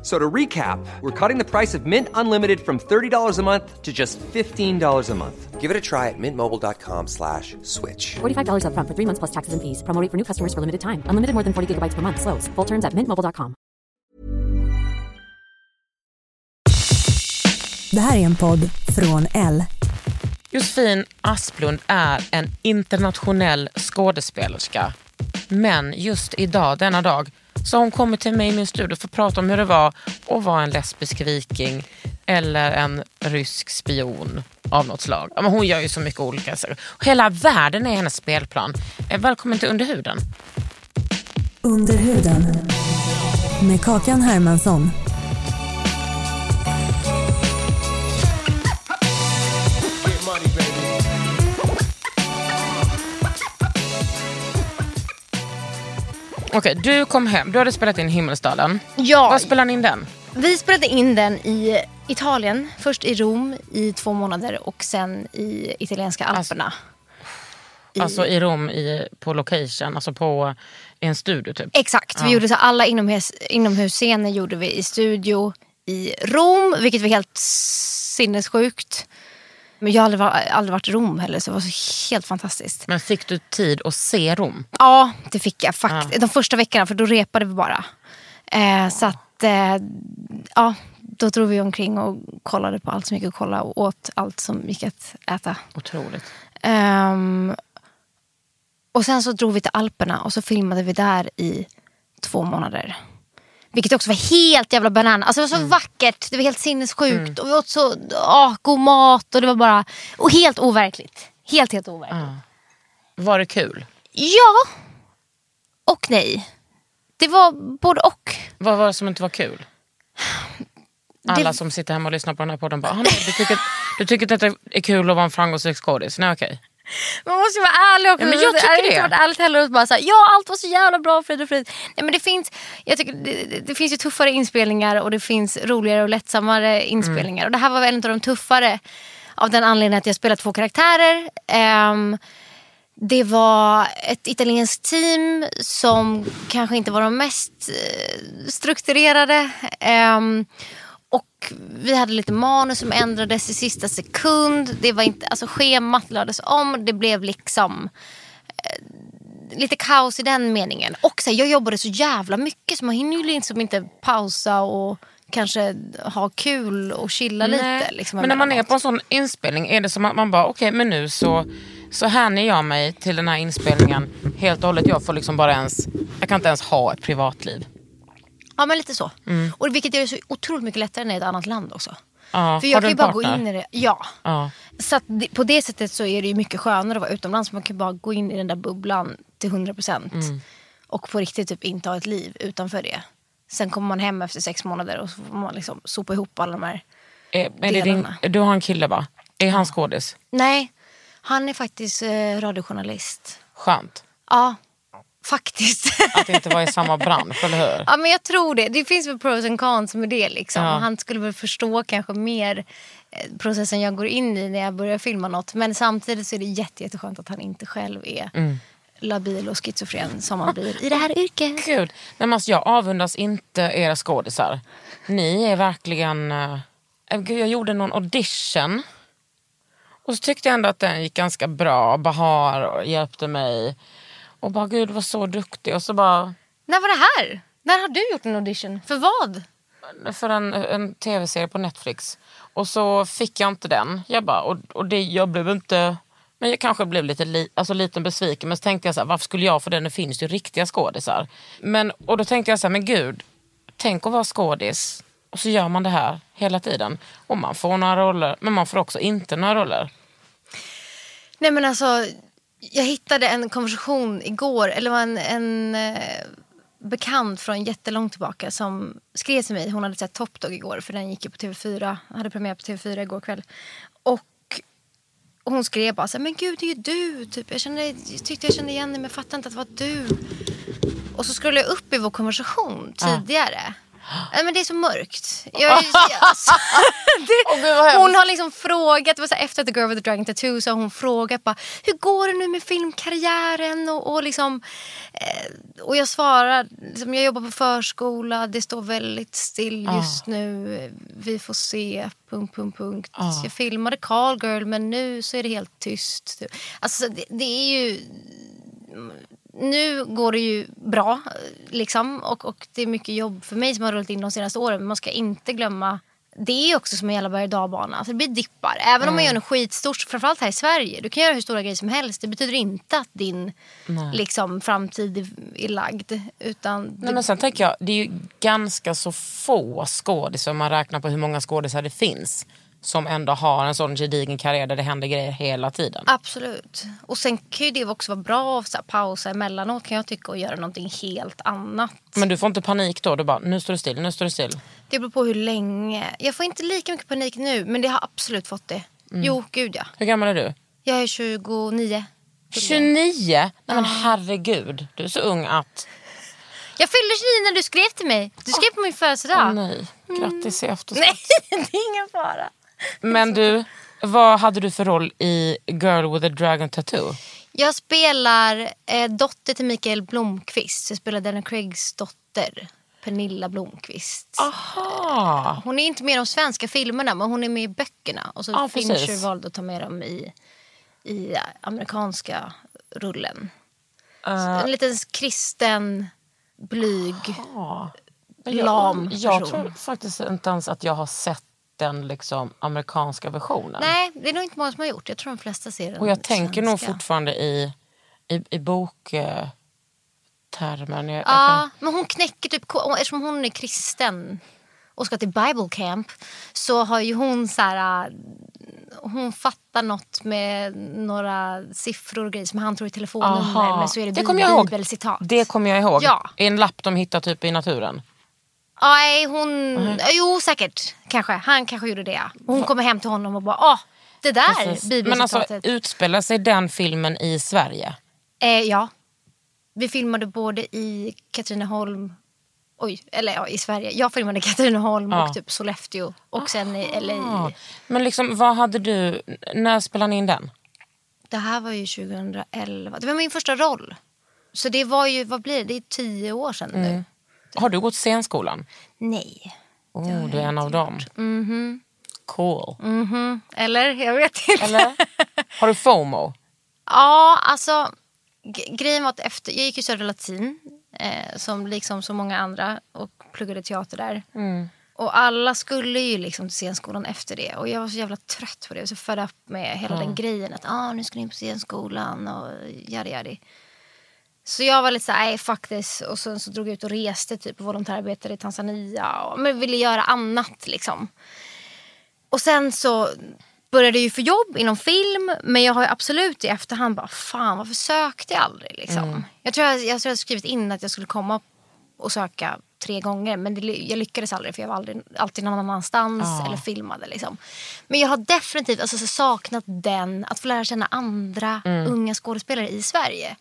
F- So to recap, we're cutting the price of Mint Unlimited from $30 a month to just $15 a month. Give it a try at mintmobile.com slash switch. $45 upfront for three months plus taxes and fees. Promo rate for new customers for limited time. Unlimited more than 40 gigabytes per month. Slows. Full terms at mintmobile.com. Det här är en podd från L. Josefin Asplund är en internationell skådespelerska. Men just idag, denna dag, så hon kommer till mig i min studio för att prata om hur det var att vara en lesbisk viking eller en rysk spion av något slag. Men hon gör ju så mycket olika saker. Hela världen är hennes spelplan. Eh, välkommen till Underhuden. Under huden. Med Kakan Hermansson. Okej, du kom hem. Du hade spelat in Himmelsdalen. Ja, Var spelade ni in den? vi spelade in den i Italien. Först i Rom i två månader och sen i italienska Alperna. Alltså i Rom i, på location, alltså på i en studio typ. Exakt, vi gjorde så alla inomhus, inomhusscener gjorde vi i studio i Rom, vilket var helt sinnessjukt. Men jag har aldrig, var- aldrig varit i Rom heller så det var så helt fantastiskt. Men fick du tid att se Rom? Ja, det fick jag faktiskt. De första veckorna, för då repade vi bara. Eh, så att, eh, ja, då drog vi omkring och kollade på allt som gick att kolla och åt allt som gick att äta. Otroligt. Ehm, och sen så drog vi till Alperna och så filmade vi där i två månader. Vilket också var helt jävla banan. Alltså det var så vackert, det var helt sinnessjukt. Och vi åt så åh, god mat och det var bara och helt overkligt. Helt, helt overkligt. Var det kul? Ja och nej. Det var både och. Vad var det som inte var kul? Alla Det- som sitter hemma och lyssnar på den här podden bara, "Ah, nej, du, tycker, du tycker att det är kul att vara en framgångsrik skådis? Nej okej. Man måste ju vara ärlig också. Ja, men jag tycker det hade inte det. varit ärligt heller och bara ja allt var så jävla bra frid och frid. Nej men det finns, jag tycker det, det, det finns ju tuffare inspelningar och det finns roligare och lättsammare inspelningar. Och det här var väl en av de tuffare av den anledningen att jag spelar två karaktärer. Ehm, det var ett italienskt team som kanske inte var de mest eh, strukturerade. Ehm, och vi hade lite manus som ändrades i sista sekund. Det var inte, alltså schemat lades om. Det blev liksom eh, lite kaos i den meningen. Och så här, jag jobbade så jävla mycket så man hinner ju liksom inte pausa och kanske ha kul och chilla lite. Liksom, men när man är på en sån inspelning, är det som att man bara, okej men nu så, så hänger jag mig till den här inspelningen helt och hållet. Jag får liksom bara ens, jag kan inte ens ha ett privatliv. Ja men lite så. Och vilket gör det så otroligt mycket lättare när det är ett annat land också. Ja, För jag kan ju bara gå in i det. Ja. Ja. Så det, på det sättet så är det ju mycket skönare att vara utomlands. Man kan bara gå in i den där bubblan till 100%. Mm. Och på riktigt typ inte ha ett liv utanför det. Sen kommer man hem efter sex månader och så får man liksom sopa ihop alla de här. Är, är det din, Delarna. du har en kille va? Är han skådis? Nej, han är faktiskt eh, radiojournalist. Skönt. Ja, faktiskt. Att inte vara i samma bransch, eller hur? Ja men jag tror det. Det finns väl pros and cons med det. Liksom. Ja. Han skulle väl förstå kanske mer eh, processen jag går in i när jag börjar filma något. Men samtidigt så är det jätte, jätteskönt att han inte själv är Mm. labil och schizofren som man blir i det här yrket. Gud, nej, men alltså, jag avundas inte era skådisar. Ni är verkligen... eh, gud, jag gjorde någon audition. Och så tyckte jag ändå att den gick ganska bra. Bahar hjälpte mig. Och bara, gud var så duktig. Och så bara, När var det här? När har du gjort en audition? För vad? för en, en tv-serie på Netflix. Och så fick jag inte den. Jag bara, och, och det, jag blev inte... Men jag kanske blev lite li, alltså liten besviken. Men så tänkte jag så här, varför skulle jag få den? Det finns ju riktiga skådisar. Men, och då tänkte jag så här, men gud. Tänk att vara skådis Och så gör man det här hela tiden. Och man får några roller, men man får också inte några roller. Nej men alltså, jag hittade en konversation igår, eller var en, en eh, bekant från jättelångt tillbaka som skrev till mig. Hon hade sett Top Dog igår för den gick ju på TV4, hade premiär på TV4 igår kväll. Och hon skrev bara så här, men gud det är ju du. Typ. Jag, kände, jag tyckte jag kände igen dig men jag fattade inte att det var du. Och så scrollade jag upp i vår konversation tidigare. Nej, men det är så mörkt. Jag, alltså, det, hemskt. hon har liksom frågat, det var så här, efter The Girl with the Dragon Tattoo så har hon frågat bara, hur går det nu med filmkarriären? Och, och, liksom, eh, och jag svarar, liksom, jag jobbar på förskola, det står väldigt still just nu. Vi får se, punkt, punkt, punkt. Jag filmade Call Girl men nu så är det helt tyst. Alltså, det, det är ju nu går det ju bra liksom, och, och det är mycket jobb för mig som har rullat in de senaste åren. Men man ska inte glömma det är också som en jävla berg dalbana. Alltså det blir dippar. Även om man gör något skitstort, framförallt här i Sverige. Du kan göra hur stora grejer som helst. Det betyder inte att din liksom, framtid är, lagd. Utan Nej, men sen tänker jag, det är ju ganska så få skådisar om man räknar på hur många skådisar det finns. Som ändå har en sån gedigen karriär där det händer grejer hela tiden. Absolut. Och sen kan ju det också vara bra att pausa emellanåt kan jag tycka och göra någonting helt annat. Men du får inte panik då? Du bara, nu står det still, nu står det still. Det beror på hur länge. Jag får inte lika mycket panik nu men det har absolut fått det. Jo, gud ja. Hur gammal är du? Jag är 29. 29? Nej men herregud, du är så ung att... Jag fyllde 29 när du skrev till mig. Du skrev på min födelsedag. Åh, nej, grattis i efterskott. Nej, det är ingen fara. Men du, vad hade du för roll i Girl with a Dragon Tattoo? Jag spelar eh, dotter till Mikael Blomqvist. Jag spelar Daniel Craigs dotter. Pernilla Blomqvist. Aha. Hon är inte med i de svenska filmerna men hon är med i böckerna. Och så Ja, Fincher precis. valde att ta med dem i, i amerikanska rullen. Så en liten kristen, blyg, jag- lam Jag person. tror faktiskt inte ens att jag har sett den liksom, amerikanska versionen. Nej, det är nog inte många som har gjort. Jag tror de flesta ser den Och jag tänker nog svenska. fortfarande i, i, i boktermen. Jag, jag Ja, kan- men hon knäcker typ, eftersom hon är kristen och ska till Bible camp så har ju hon så här, äh, hon fattar något med några siffror och grejer som han tror är telefonnummer Aha. men så är det, det kommer jag ihåg. bibelcitat. Det kommer jag ihåg. Ja. I en lapp de hittar typ i naturen. Nej, hon, jo säkert kanske. Han kanske gjorde det. Hon kommer hem till honom och bara, åh, det där. Men alltså utspelar sig den filmen i Sverige? Eh, ja. Vi filmade både i Katrineholm, oj, eller ja, i Sverige. Jag filmade i Katrineholm Ja. och typ Sollefteå och sen i LA. Ah. Men liksom, vad hade du, när spelade ni in den? Det här var ju 2011. Det var min första roll. Så det var ju, vad blir det? Det är tio år sedan nu. Har du gått scenskolan? Nej. Oh, du är en av dem. Cool. Eller? Jag vet inte. Eller? Har du FOMO? Ja, alltså grejen var att efter, jag gick ju Södra Latin eh, som liksom så många andra och pluggade teater där. Och alla skulle ju liksom till scenskolan efter det och jag var så jävla trött på det. Jag var så fed up med hela den grejen att ah, nu ska ni in på scenskolan och yadi yadi. Så jag var lite såhär, nej fuck this. Och sen så drog jag ut och reste typ och volontärarbetade i Tanzania. Och, men ville göra annat liksom. Och sen så började jag ju få jobb inom film. Men jag har ju absolut i efterhand bara, fan varför sökte jag aldrig liksom. Jag tror jag, jag, tror jag skrivit in att jag skulle komma och söka tre gånger. Men det, jag lyckades aldrig för jag var aldrig, alltid någon annanstans eller filmade liksom. Men jag har definitivt alltså, så saknat den, att få lära känna andra unga skådespelare i Sverige.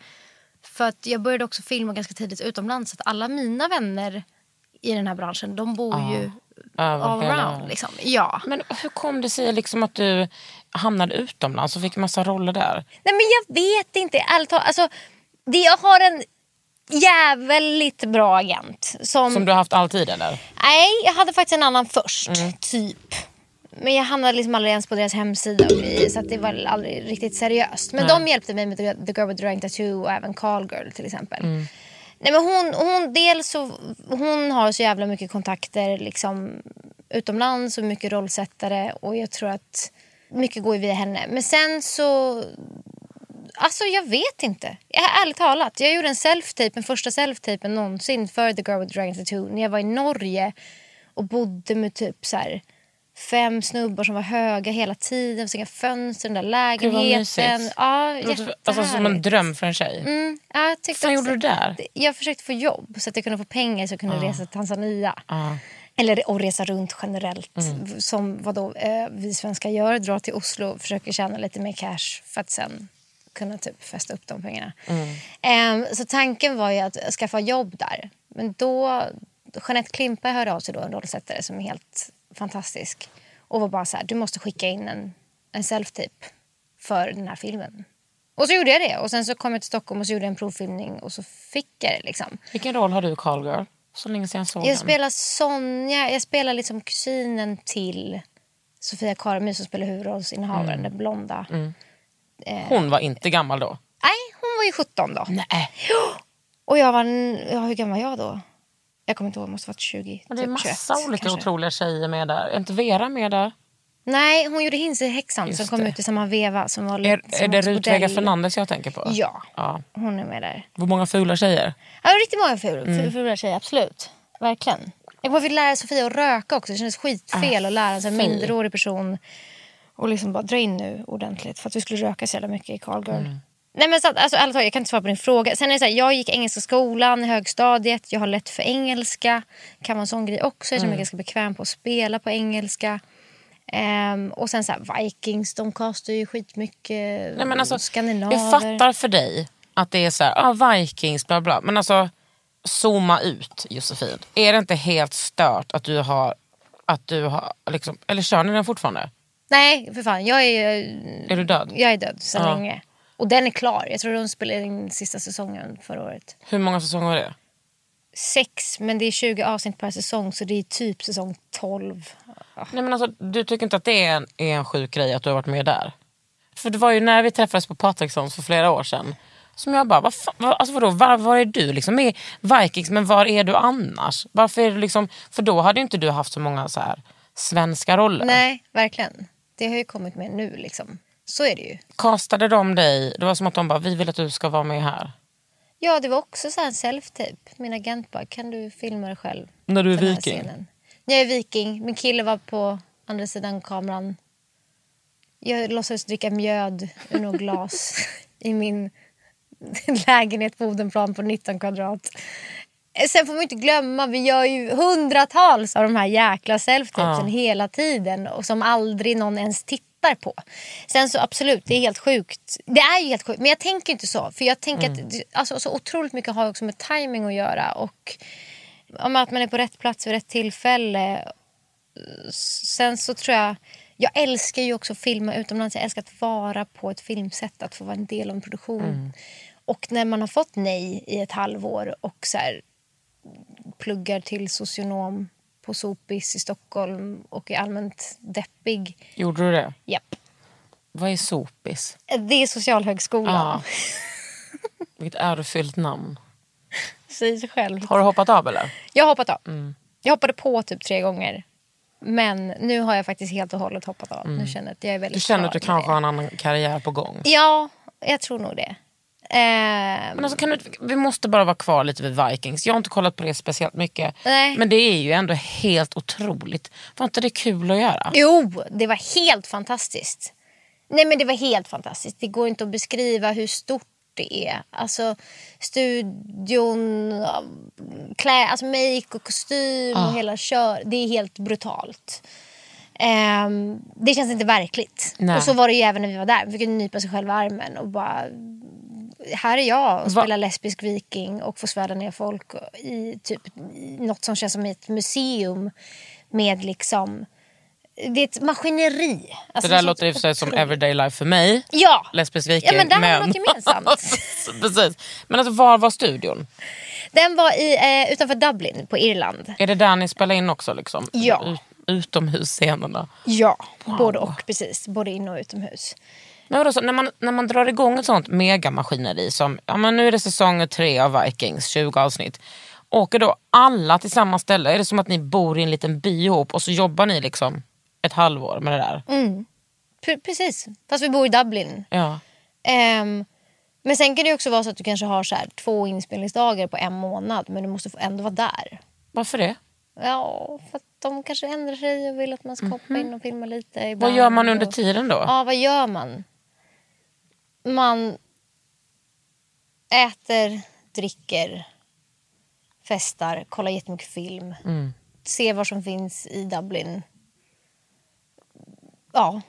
För att jag började också filma ganska tidigt utomlands. Så att alla mina vänner i den här branschen, de bor ju Över all around. Liksom. Ja. Men hur kom det sig liksom att du hamnade utomlands och fick massa roller där? Nej men jag vet inte, talat. Alltså, det, jag har en jävligt bra agent. Som, Som du har haft alltid eller? Nej, jag hade faktiskt en annan först. Typ. Men jag hamnade liksom aldrig ens på deras hemsida och grejer, så det var aldrig riktigt seriöst. Men de hjälpte mig med The Girl with the Dragon Tattoo och även Call Girl till exempel. Nej, men hon, hon, dels så, hon har så jävla mycket kontakter liksom, utomlands och mycket rollsättare och jag tror att mycket går via henne. Men sen så Alltså jag vet inte. Jag, ärligt talat. Jag gjorde en self-tape, den första self-tapen någonsin för The Girl with the Dragon Tattoo när jag var i Norge och bodde med typ så här fem snubbar som var höga hela tiden. Så inga fönster, den där Gud, lägenheten. mysigt. Ja, Alltså som en dröm för en tjej. Mm, ja, jag tyckte också- gjorde du där? Jag försökte få jobb så att jag kunde få pengar så jag kunde resa till Tanzania. Ja. Eller och resa runt generellt. Mm. Som vad då, eh, vi svenskar gör. Dra till Oslo och försöker tjäna lite mer cash för att sen kunna typ fästa upp de pengarna. Mm. Ehm, så tanken var ju att skaffa jobb där. Men då, Jeanette Klimpe hörde av sig då, en rollsättare som är helt fantastisk. Och var bara så här, du måste skicka in en, en self-tape för den här filmen. Och så gjorde jag det. Och sen så kom jag till Stockholm och så gjorde en provfilmning och så fick jag det liksom. Vilken roll har du i Call Girl? Så länge sedan jag såg Jag den. spelar Sonja, jag spelar liksom kusinen till Sofia Karemy som spelar huvudrollsinnehavaren, den blonda. Hon var inte gammal då. Nej, hon var ju 17 då. Nej. Och jag var, ja, hur gammal var jag då? Jag kommer inte ihåg, jag måste varit 20. Men det är typ massa 21, olika kanske. otroliga tjejer med där. Är inte Vera med där? Nej, hon gjorde Hinsehäxan som Just kom det. ut i samma veva. Som var Är, som är det Rut Vega. Fernandez jag tänker på? Ja, ja. hon är med där. Hur många fula tjejer? Ja, riktigt många ful, Mm. fula tjejer, absolut. Verkligen. Jag fick lära Sofia att röka också. Det kändes skitfel att lära en minderårig person och liksom bara dra in nu ordentligt för att vi skulle röka så jävla mycket i Carl Girl. Mm. Nej men så att, alltså, talat, jag kan inte svara på din fråga. Sen är det så här, jag gick engelska skolan i högstadiet. Jag har lätt för engelska. Kan vara en sån grej också. Jag känner mig Mm. ganska bekväm på att spela på engelska. Ehm, och sen så här, Vikings, de castar ju skitmycket. Nej, men alltså, Skandinaver. jag fattar för dig att det är så här, ah, Vikings, bla bla. Men alltså, zooma ut Josefin. Är det inte helt stört att du har, att du har liksom, eller kör ni den fortfarande? Nej, för fan. Jag är, Är du död? jag är död sedan Ja. länge. Och den är klar. Jag tror de spelade in sista säsongen förra året. Hur många säsonger var det? Sex, men det är 20 avsnitt per säsong så det är typ säsong 12. Nej, men alltså, du tycker inte att det är en, är en sjuk grej att du har varit med där? För det var ju när vi träffades på Patrikssons för flera år sedan. Som jag bara, vad fan, vad, alltså vadå, var, var är du liksom med Vikings men var är du annars? Varför är du liksom, för då hade ju inte du haft så många så här svenska roller. Nej, verkligen. Det har ju kommit med nu liksom. Så är det ju. Castade de dig, det var som att de bara, vi vill att du ska vara med här. Ja, det var också så här self-tape. Min agent bara, kan du filma dig själv? När du är viking? Jag är viking. Min kille var på andra sidan kameran. Jag låtsades dricka mjöd ur något glas i min lägenhet på Odenplan på 19 kvadrat. Sen får man inte glömma, vi gör ju hundratals av de här jäkla self-tapesen hela tiden och som aldrig någon ens tittar på. Sen så absolut, det är helt sjukt. Det är ju helt sjukt, men jag tänker inte så. För jag tänker att det- alltså, så otroligt mycket har också med timing att göra och om att man är på rätt plats vid rätt tillfälle. Sen så tror jag... Jag älskar ju också att filma utomlands. Jag älskar att vara på ett filmsätt, att få vara en del av en produktion. Och när man har fått nej i ett halvår och så här, pluggar till socionom på Sopis i Stockholm och är allmänt deppig. Gjorde du det? Japp. Vad är sopis? Det är Socialhögskolan. Ja. Vilket ärofyllt namn. Sig själv. Har du hoppat av eller? Jag har hoppat av. Jag hoppade på typ tre gånger. Men nu har jag faktiskt helt och hållet hoppat av. Nu känner jag att jag är väldigt Du känner att du kanske har en annan karriär på gång? Ja, jag tror nog det. Eh, Men alltså, kan du, vi måste bara vara kvar lite vid Vikings. Jag har inte kollat på det speciellt mycket. Nej. Men det är ju ändå helt otroligt. Var inte det kul att göra? Jo, det var helt fantastiskt. Nej men det var helt fantastiskt. Det går inte att beskriva hur stort det är. Alltså studion, klä, alltså make och kostym Ah. och hela kör. Det är helt brutalt. Ehm, det känns inte verkligt. Nej. Och så var det ju även när vi var där. Vi fick nypa sig själva armen och bara... Här är jag och Va- spelar lesbisk viking och får svärda ner folk i typ något som känns som ett museum med liksom... Det är ett maskineri. Det Alltså, där sånt låter i och för sig som everyday life för mig. Ja! Lesbisk viking. Ja, men där har vi något gemensamt. Precis. Men alltså, var var studion? Den var i, eh, utanför Dublin på Irland. Är det där ni spelar in också? Liksom? Ja. Ut, utomhusscenerna? Ja, både och. precis. Både in och utomhus. Men vadå, så när, man, när man drar igång ett sånt megamaskineri som, ja men nu är det säsong tre av Vikings, 20 avsnitt. Åker då alla till samma ställe? Är det som att ni bor i en liten by ihop och så jobbar ni liksom ett halvår med det där? P- precis, fast vi bor i Dublin. Ja. Ehm, men sen kan det också vara så att du kanske har så här, två inspelningsdagar på en månad men du måste ändå vara där. Varför det? Ja, för att de kanske ändrar sig och vill att man ska hoppa in och filma lite. Vad gör man under tiden då? Ja, vad gör man? Man äter, dricker, festar, kollar jättemycket film. Mm. Ser vad som finns i Dublin. Ja.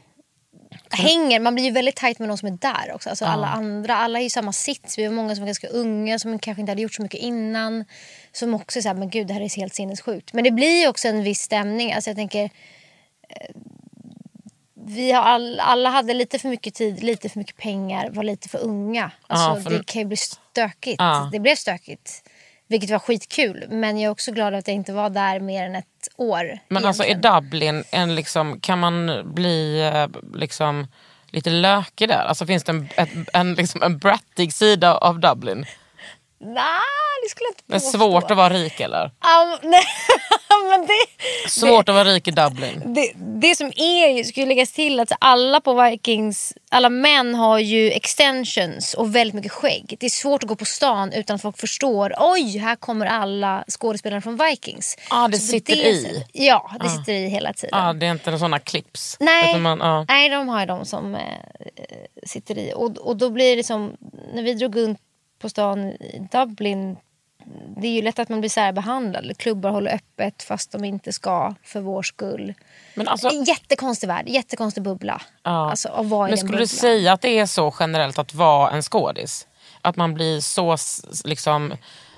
Hänger, man blir ju väldigt tajt med de som är där också. Alltså alla andra, alla är i samma sits. Vi har många som är ganska unga som kanske inte hade gjort så mycket innan. Som också är såhär, men gud det här är helt sinnessjukt. Men det blir ju också en viss stämning. Alltså jag tänker, vi har all, alla hade lite för mycket tid, lite för mycket pengar, var lite för unga. Alltså, Ja, för- Det kan ju bli stökigt. Ja. Det blev stökigt. Vilket var skitkul. Men jag är också glad att jag inte var där mer än ett år. Men alltså är egentligen. Dublin, en liksom, kan man bli eh, liksom, lite lökig där? Alltså finns det en, ett, en, liksom, en brattig sida av Dublin? Nej, det skulle jag inte Det är påstå. svårt att vara rik eller? Ja, nej, men det, Svårt att vara rik i Dublin. det, det som är ju läggas till att alla på Vikings, alla män har ju extensions och väldigt mycket skägg. Det är svårt att gå på stan utan att folk förstår, oj här kommer alla skådespelare från Vikings. Ah, det Så sitter i. sättet- Ja, det sitter i hela tiden. Ja, det är inte såna clips. Nej, man, ja. nej de har ju de som eh, sitter i. Och, och då blir det som, när vi drog runt på stan i Dublin, det är ju lätt att man blir särbehandlad. Klubbar håller öppet fast de inte ska för vår skull. Men alltså- En jättekonstig värld, jättekonstig bubbla. Ja. Alltså, i Men skulle bubblan. du säga att det är så generellt att vara en skådis? Att man blir så liksom,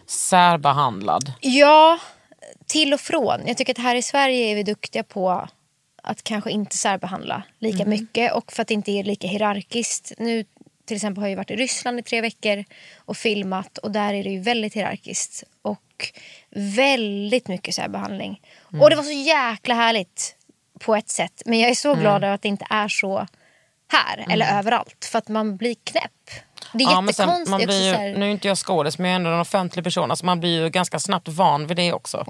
särbehandlad? Ja, till och från. Jag tycker att här i Sverige är vi duktiga på att kanske inte särbehandla lika mycket och för att det inte är lika hierarkiskt. Nu till exempel har jag varit i Ryssland i tre veckor och filmat och där är det ju väldigt hierarkiskt och väldigt mycket särbehandling. Och det var så jäkla härligt på ett sätt men jag är så glad över att det inte är så här eller överallt för att man blir knäpp. Det är Ja, jättekonstigt. man blir ju, här- nu är inte jag skådis men jag är ändå en offentlig person. Alltså man blir ju ganska snabbt van vid det också.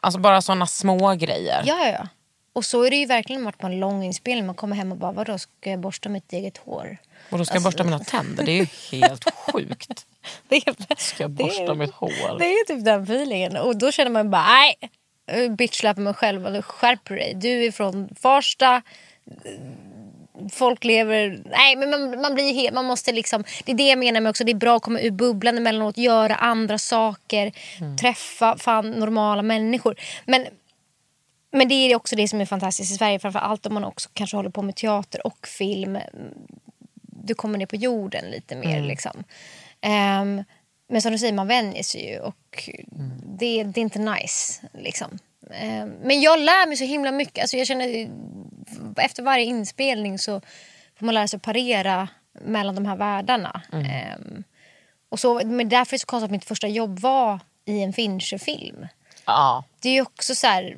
Alltså bara såna små grejer. Ja, ja. Och så är det ju verkligen varit på en lång inspelning. Man kommer hem och bara, vadå, ska jag borsta mitt eget hår? Och då ska jag Alltså- borsta mina tänder. Det är ju helt sjukt. Det är, Ska jag borsta är- mitt hår? Det är typ den feelingen. Och då känner man bara, nej, bitchlappa mig själv. Skärp dig. Du är från Farsta. Folk lever... Nej, men man, man blir helt... Man måste liksom... Det är det jag menar med också. Det är bra att komma ur bubblan emellanåt. Göra andra saker. Träffa fan normala människor. Men men det är också det som är fantastiskt i Sverige. Framförallt om man också kanske håller på med teater och film. Du kommer ner på jorden lite mer. Liksom. Ehm, men som du säger, man vänjer sig ju. Och det, det är inte nice. Liksom. Ehm, men jag lär mig så himla mycket. Alltså jag känner, efter varje inspelning så får man lära sig att parera mellan de här världarna. Ehm, och så, men därför är det så konstigt att mitt första jobb var i en Fincher-film Ja. det är ju också så här,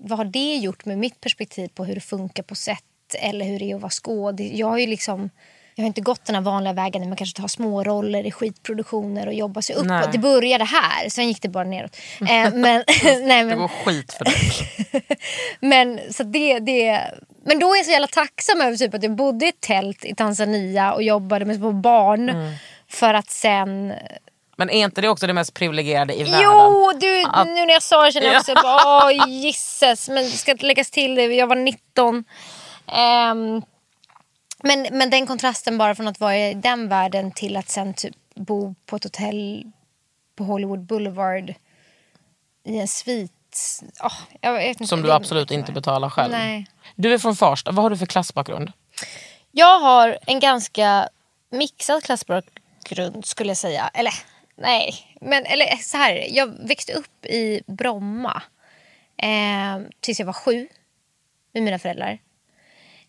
vad har det gjort med mitt perspektiv på hur det funkar på sätt eller hur det är att vara skådis? Jag har ju liksom jag har inte gått den här vanliga vägen där man kanske tar små roller i skitproduktioner och jobbar sig Nej. uppåt. Det började här, sen gick det bara neråt. Eh, men, nej, Det men, går skit för dig. men, så det, det, men då är jag så jävla tacksam över typ att jag bodde i ett tält i Tanzania och jobbade med små barn. Mm. För att sen Men är inte det också det mest privilegierade i världen? Jo, du, Att- nu när jag sa det känner jag också bara, åh gisses. Men det ska läggas till det, jag var 19. Ehm, men, men den kontrasten bara från att vara i den världen till att sen typ bo på ett hotell på Hollywood Boulevard i en svit. Oh, inte, Som du absolut inte betalar själv. Nej. Du är från Farsta, vad har du för klassbakgrund? Jag har en ganska mixad klassbakgrund skulle jag säga. Eller nej, men eller så här. Jag växte upp i Bromma eh, tills jag var sju med mina föräldrar.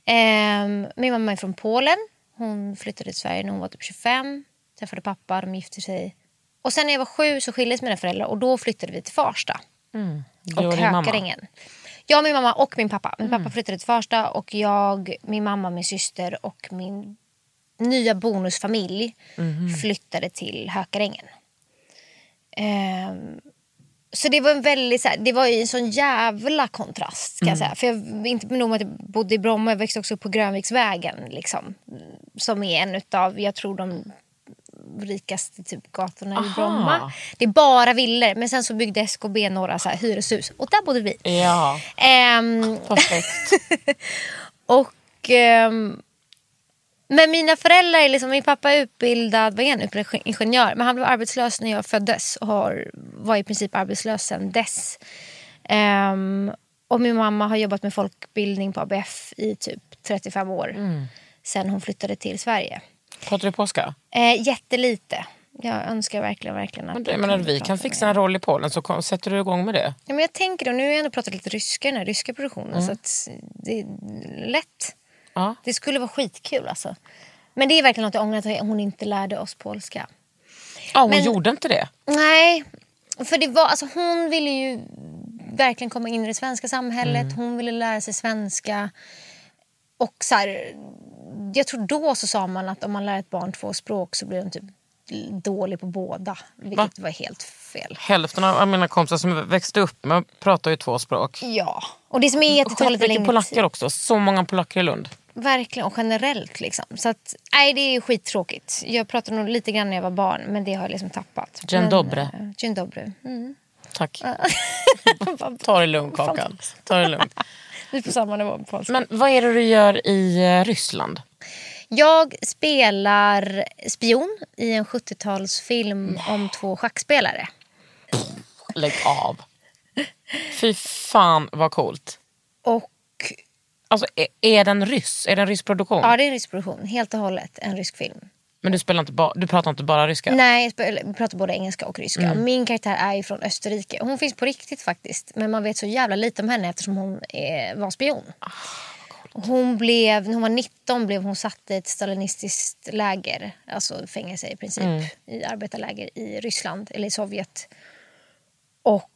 Eh, min mamma är från Polen. Hon flyttade till Sverige när hon var typ 25. Träffade pappa, de gifte sig. Och sen när jag var sju så skildes mina föräldrar och då flyttade vi till Farsta Du och? Hökarängen. Jag, min mamma och min pappa. Min pappa flyttade till Farsta och jag, min mamma, min syster och min nya bonusfamilj flyttade till Hökarängen. Ehm, så det var en väldigt, så det var ju en sån jävla kontrast kan jag säga. För jag, inte nog med att jag bodde i Bromma, jag växte också upp på Grönviksvägen. Liksom, som är en utav, jag tror de rikaste typ gatorna Aha. i Bromma. Det är bara villor. Men sen så byggde SKB några så här hyreshus och där bodde vi. Ja, Ehm, perfekt. och, ehm, men mina föräldrar, är liksom, min pappa är utbildad, var igen, utbildad ingenjör men han blev arbetslös när jag föddes och har, var i princip arbetslös sedan dess. Ehm, och min mamma har jobbat med folkbildning på ABF i typ 35 år. Sen hon flyttade till Sverige. Pratar du polska? Eh, jättelite. Jag önskar verkligen, verkligen att Men det, kunde vi kan fixa en roll i Polen så kom, sätter du igång med det. Ja, men jag tänker det, nu har jag ändå pratat lite ryska i den här ryska produktionen Mm. så det är lätt. Ja. Det skulle vara skitkul alltså. Men det är verkligen något jag ångrar att hon inte lärde oss polska. Ja, hon Men- gjorde inte det. Nej, för det var, alltså, hon ville ju verkligen komma in i det svenska samhället. Mm. Hon ville lära sig svenska. Och så här, jag tror då så sa man att om man lär ett barn två språk så blir de typ dålig på båda. Vilket var helt fel. Hälften av mina kompisar som växte upp med pratar ju två språk. Ja, och det som är jättetråkigt är Skitmycket polacker också. Så många polacker i Lund. Verkligen, och generellt liksom. Så att, nej det är skittråkigt. Jag pratade nog lite grann när jag var barn men det har jag liksom tappat. Dzień Men, dobry. eh, Dzień dobry. Mm. Tack. Ta det lugnt Kakan. Ta det lugnt. Vi är på samma nivå på polska. Men vad är det du gör i eh, Ryssland? Jag spelar spion i en 70-talsfilm om två schackspelare. Lägg av. Fy fan vad coolt. Och Alltså, är, är den ryss? Är det en rysk produktion? ja, det är en rysk produktion. Helt och hållet en rysk film. Men du, spelar inte ba- du pratar inte bara ryska? Nej, jag spelar- pratar både engelska och ryska. Min karaktär är ju från Österrike. Hon finns på riktigt faktiskt. Men man vet så jävla lite om henne eftersom hon eh, var spion. Hon blev, när hon var 19 blev hon satt i ett stalinistiskt läger. Alltså fängelse i princip. I arbetarläger i Ryssland eller i Sovjet. Och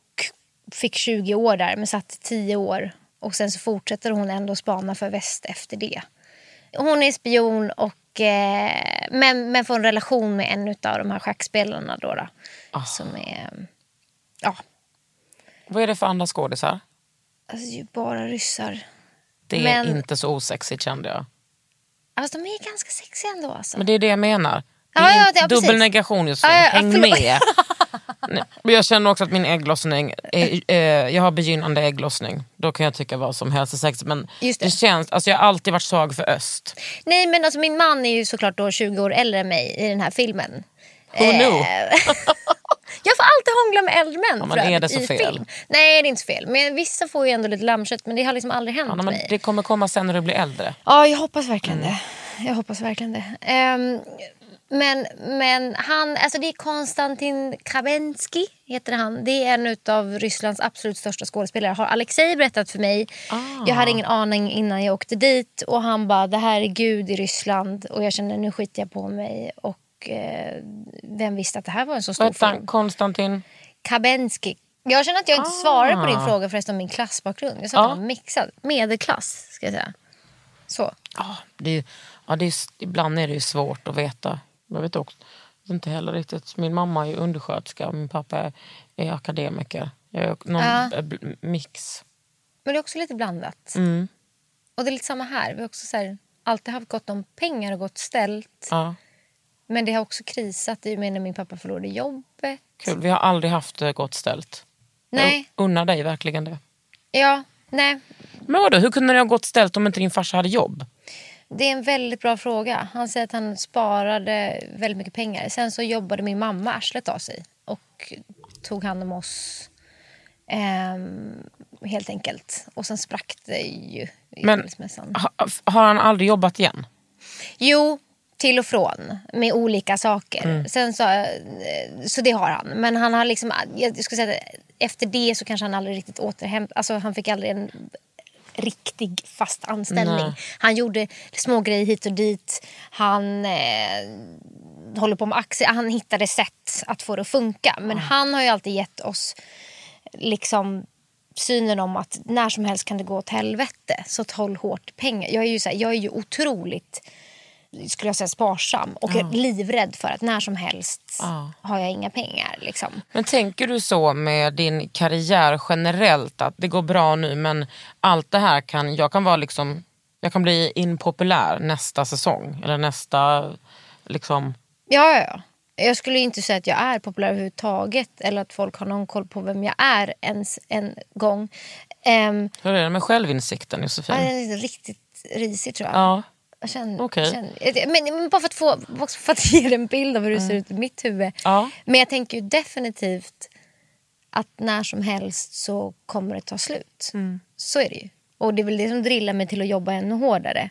fick 20 år där men satt 10 år. Och sen så fortsätter hon ändå spana för väst efter det. Hon är spion och eh, men, men får en relation med en av de här schackspelarna då. då Som är, ja, Vad är det för andra skådisar? alltså det är ju bara ryssar. Det är Men- inte så osexigt kände jag. Alltså de är ganska sexiga ändå alltså. Men det är det jag menar. Det Ja, är ja, ja, dubbel negation Ja, ja, häng med. Jag känner också att min ägglossning, är, eh, jag har begynnande ägglossning. Då kan jag tycka vad som helst är sexigt. Men Just det. det. känns, alltså jag har alltid varit svag för öst. Nej men alltså min man är ju såklart då 20 år äldre än mig i den här filmen. Who knew? Jag får alltid hångla med äldre män Ja, men för är det så i fel? film. Nej det är inte så fel. Men vissa får ju ändå lite lammkött men det har liksom aldrig hänt Ja, men mig. det kommer komma sen när du blir äldre. Ja, jag hoppas verkligen Mm. det. Jag hoppas verkligen det. Ehm, men, men han, alltså det är Konstantin Krabensky, heter han. Det är en av Rysslands absolut största skådespelare. Har Alexej berättat för mig. Ah. Jag hade ingen aning innan jag åkte dit. Och han bara, det här är gud i Ryssland. Och jag kände, nu skiter jag på mig. Och eh, vem visste att det här var en så stor film? Konstantin? Kabensky. Jag känner att jag inte Ah. svarade på din fråga förresten om min klassbakgrund. Jag sa att den var mixad. Medelklass, ska jag säga. Så. Ja, det ja, det är, ibland är det svårt att veta. Jag vet också inte heller riktigt. Min mamma är undersköterska och min pappa är, är akademiker. Jag är någon bl- mix. Men det är också lite blandat. Mm. Och det är lite samma här. Vi har också så här, alltid haft gott om pengar och gott ställt. Ja, Men det har också krisat i och med när min pappa förlorade jobbet. kul. Vi har aldrig haft det gott ställt. Nej. Jag unnar dig verkligen det. Ja, nej. Men vadå, hur kunde det ha gått ställt om inte din farsa hade jobb? Det är en väldigt bra fråga. Han säger att han sparade väldigt mycket pengar. Sen så jobbade min mamma arslet av sig och tog hand om oss. Ehm, helt enkelt. Och sen sprack det ju Men har han aldrig jobbat igen? Jo, till och från med olika saker. Mm. Sen så, eh, så det har han. Men han har liksom, jag skulle säga efter det så kanske han aldrig riktigt återhämtat, alltså han fick aldrig en riktig fast anställning. Nej. Han gjorde små grejer hit och dit. Han eh, håller på med aktier. Han hittade sätt att få det att funka. Men han har ju alltid gett oss liksom synen om att när som helst kan det gå åt helvete. Så håll hårt pengar. Jag är ju, så här, jag är ju otroligt skulle jag säga, sparsam och livrädd för att när som helst Ja. har jag inga pengar. Liksom. Men tänker du så med din karriär generellt att det går bra nu men allt det här kan, jag kan vara liksom, jag kan bli impopulär nästa säsong eller nästa liksom, Ja, ja, ja. Jag skulle inte säga att jag är populär överhuvudtaget eller att folk har någon koll på vem jag är ens en gång. Um, Hur är det med självinsikten Josefin? ja, den är riktigt risig tror jag. Ja. Jag känner, Okej. känner, men, men bara för att, få, för att ge en bild av hur det ser ut i mitt huvud. Mm. Ja. Men jag tänker ju definitivt att när som helst så kommer det ta slut. Mm. Så är det ju. Och det är väl det som drillar mig till att jobba ännu hårdare.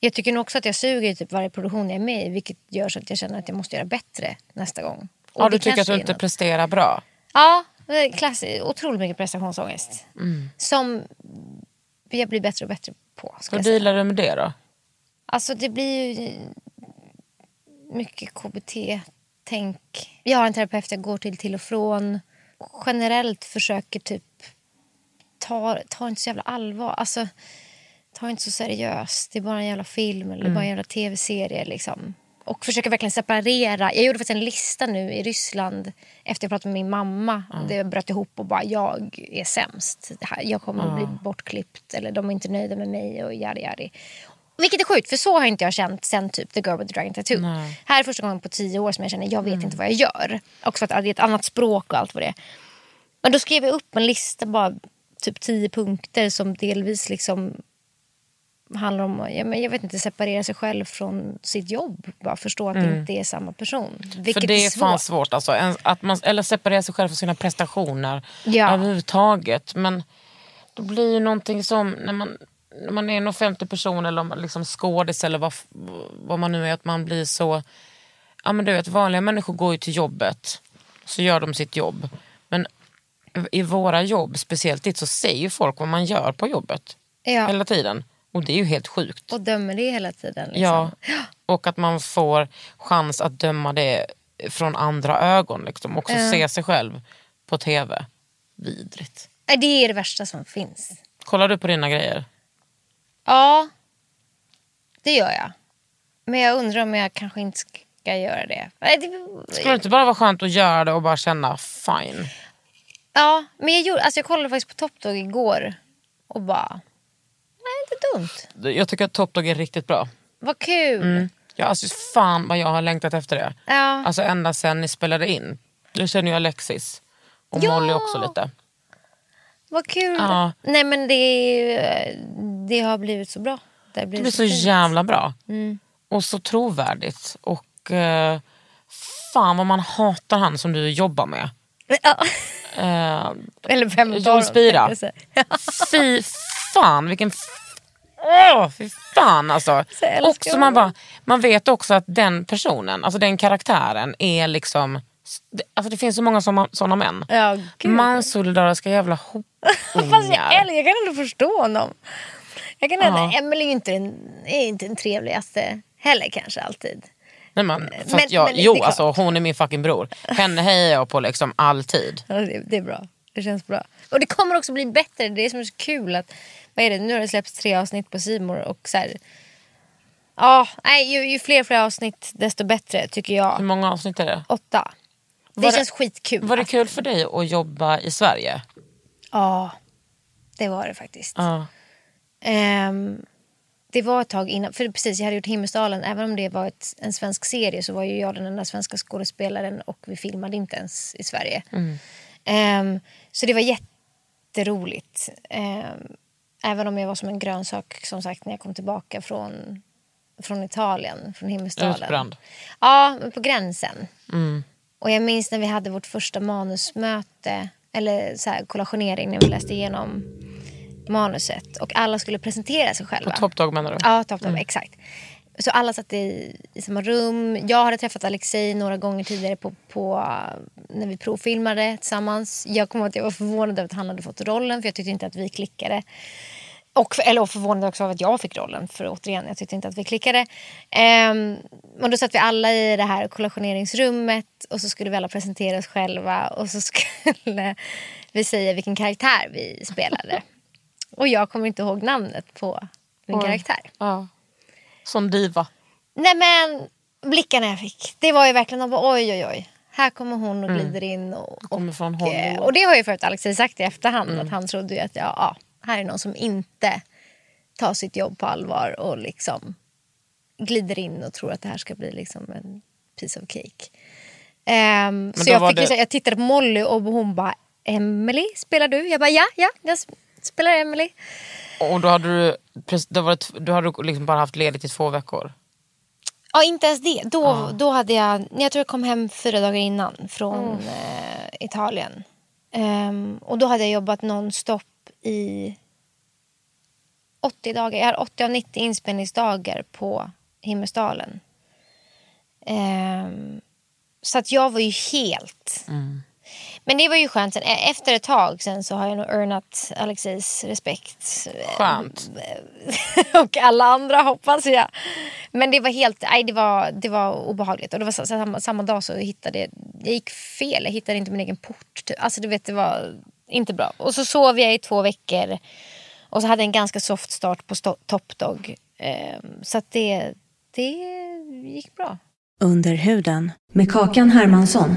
Jag tycker nog också att jag suger i typ varje produktion jag är med i vilket gör så att jag känner att jag måste göra bättre nästa gång. Och Ja, du tycker att du inte något- presterar bra? Ja, klass, otroligt mycket prestationsångest. Mm. Som jag blir bättre och bättre på. Hur dealar du med det då? Alltså det blir ju mycket KBT-tänk. Jag har en terapeut jag går till till och från. Generellt försöker typ ta, ta inte så jävla allvar. Alltså, ta inte så seriöst. Det är bara en jävla film eller bara en jävla tv-serie. Liksom. Och försöka verkligen separera. Jag gjorde faktiskt en lista nu i Ryssland efter jag pratade med min mamma. Det bröt ihop och bara jag är sämst. Jag kommer att bli bortklippt eller de är inte nöjda med mig och yadi yadi. Vilket är sjukt för så har inte jag känt sen typ The Girl with the Dragon Tattoo. Här är första gången på tio år som jag känner jag vet inte vad jag gör. Också för att det är ett annat språk och allt vad det är. Men då skrev jag upp en lista bara typ tio punkter som delvis liksom handlar om ja, men jag vet inte, separera sig själv från sitt jobb. Bara förstå att det inte är samma person. Vilket För det är är fan svårt. Alltså, En- att man, eller separera sig själv från sina prestationer Ja. överhuvudtaget. Men det blir ju någonting som när man, när man är en offentlig person eller man liksom skådis eller vad, vad man nu är. Att man blir så... Ja, men du vet, vanliga människor går ju till jobbet. Så gör de sitt jobb. Men i våra jobb, speciellt ditt, så säger folk vad man gör på jobbet. Ja. Hela tiden. Och det är ju helt sjukt. Och dömer det hela tiden. Liksom. Ja, och att man får chans att döma det från andra ögon. Liksom. Också se sig själv på tv. Vidrigt. Det är det värsta som finns. Kollar du på dina grejer? Ja, det gör jag. Men jag undrar om jag kanske inte ska göra det Skulle det inte bara vara skönt att göra det och bara känna fine? ja, men jag, gjorde, alltså jag kollade faktiskt på Top Dog igår och bara... Inte dumt. Jag tycker att Top Dog är riktigt bra. Vad kul. Ja, alltså, fan vad jag har längtat efter det. Ja. Alltså ända sen ni spelade in. Jag känner ju Alexis. Och Ja. Molly också lite. Vad kul. Ja. Nej men det, det har blivit så bra. Det, har Det blir så fint. jävla bra. Mm. Och så trovärdigt. Och eh, fan vad man hatar han som du jobbar med. Ja. Eh, Eller vem John Spira. fy fan vilken... Åh, fy fan alltså. Så älskar Också man, bara, man vet också att den personen, alltså den karaktären är liksom... Alltså det finns så många sådana män. Ja, gud. Mansolidariska jävla Fast jag, horungar. älskar, jag kan ändå förstå honom. Jag kan ändå, Ja. Emily är inte den, är inte den trevligaste heller kanske alltid. Nej, men, fast Men- jag, men jo, alltså, hon är min fucking bror. Henne hejar jag på liksom alltid. Ja, det, det är bra. Det känns bra. Och det kommer också bli bättre. Det är som är så kul. att vad är det? Nu har det släppts tre avsnitt på Simor och så här, Ja, nej, ju, ju fler fler avsnitt desto bättre tycker jag. Hur många avsnitt är det? Åtta. Det Var det- känns skitkul. Var det kul för dig att jobba i Sverige? Ja, det var det faktiskt. Ja. Ehm, det var ett tag innan, för precis jag hade gjort Himmelsdalen, även om det var ett, en svensk serie så var ju jag den enda svenska skådespelaren och vi filmade inte ens i Sverige. Ehm, så det var jätteroligt. Ehm, även om jag var som en grönsak som sagt när jag kom tillbaka från, från Italien, från Himmelsdalen. Utbränd. Ja, men på gränsen. Och jag minns när vi hade vårt första manusmöte, eller så här, kollationering när vi läste igenom manuset och alla skulle presentera sig själva. På Top Dog menar du? Ja, Top Dog, exakt. Så alla satt i, i samma rum. Jag hade träffat Alexei några gånger tidigare på, på, när vi provfilmade tillsammans. Jag kommer att jag var förvånad över att han hade fått rollen för jag tyckte inte att vi klickade. Och, eller förvånad också av att jag fick rollen för återigen, jag tyckte inte att vi klickade. Ehm, och då satt vi alla i det här kollationeringsrummet och så skulle vi alla presentera oss själva och så skulle vi säga vilken karaktär vi spelade. och jag kommer inte ihåg namnet på min karaktär. Ja. Som diva. Nej men blickarna jag fick. Det var ju verkligen de bara oj oj oj. Här kommer hon och glider in. Och, Kommer från och, eh, och det har ju förut Alexej sagt i efterhand. Att han trodde ju att ja, ja, här är någon som inte tar sitt jobb på allvar och liksom glider in och tror att det här ska bli liksom en piece of cake. Ehm, så jag, fick, det- jag tittade på Molly och hon bara Emily spelar du? Jag bara ja, ja, jag sp- spelar Emily. Och då hade du, då var det, då hade du liksom bara haft ledigt i två veckor. Ja, inte ens det. Då, då hade jag, jag tror jag kom hem fyra dagar innan från eh, Italien. Ehm, och då hade jag jobbat nonstop i 80 dagar. Jag har 80 av 90 inspelningsdagar på Himmelsdalen. Ehm, så att jag var ju helt... Men det var ju skönt. Sen, e- efter ett tag sen så har jag nog earnat Alexis respekt. Skönt. och alla andra hoppas jag. Men det var helt, nej det var, det var obehagligt. Och det var samma, samma dag så hittade jag, jag gick fel, jag hittade inte min egen port. typ. Alltså du vet det var inte bra. Och så sov jag i två veckor. Och så hade jag en ganska soft start på sto- Top Dog. Ehm, så att det, det gick bra. Under huden med Kakan Hermansson.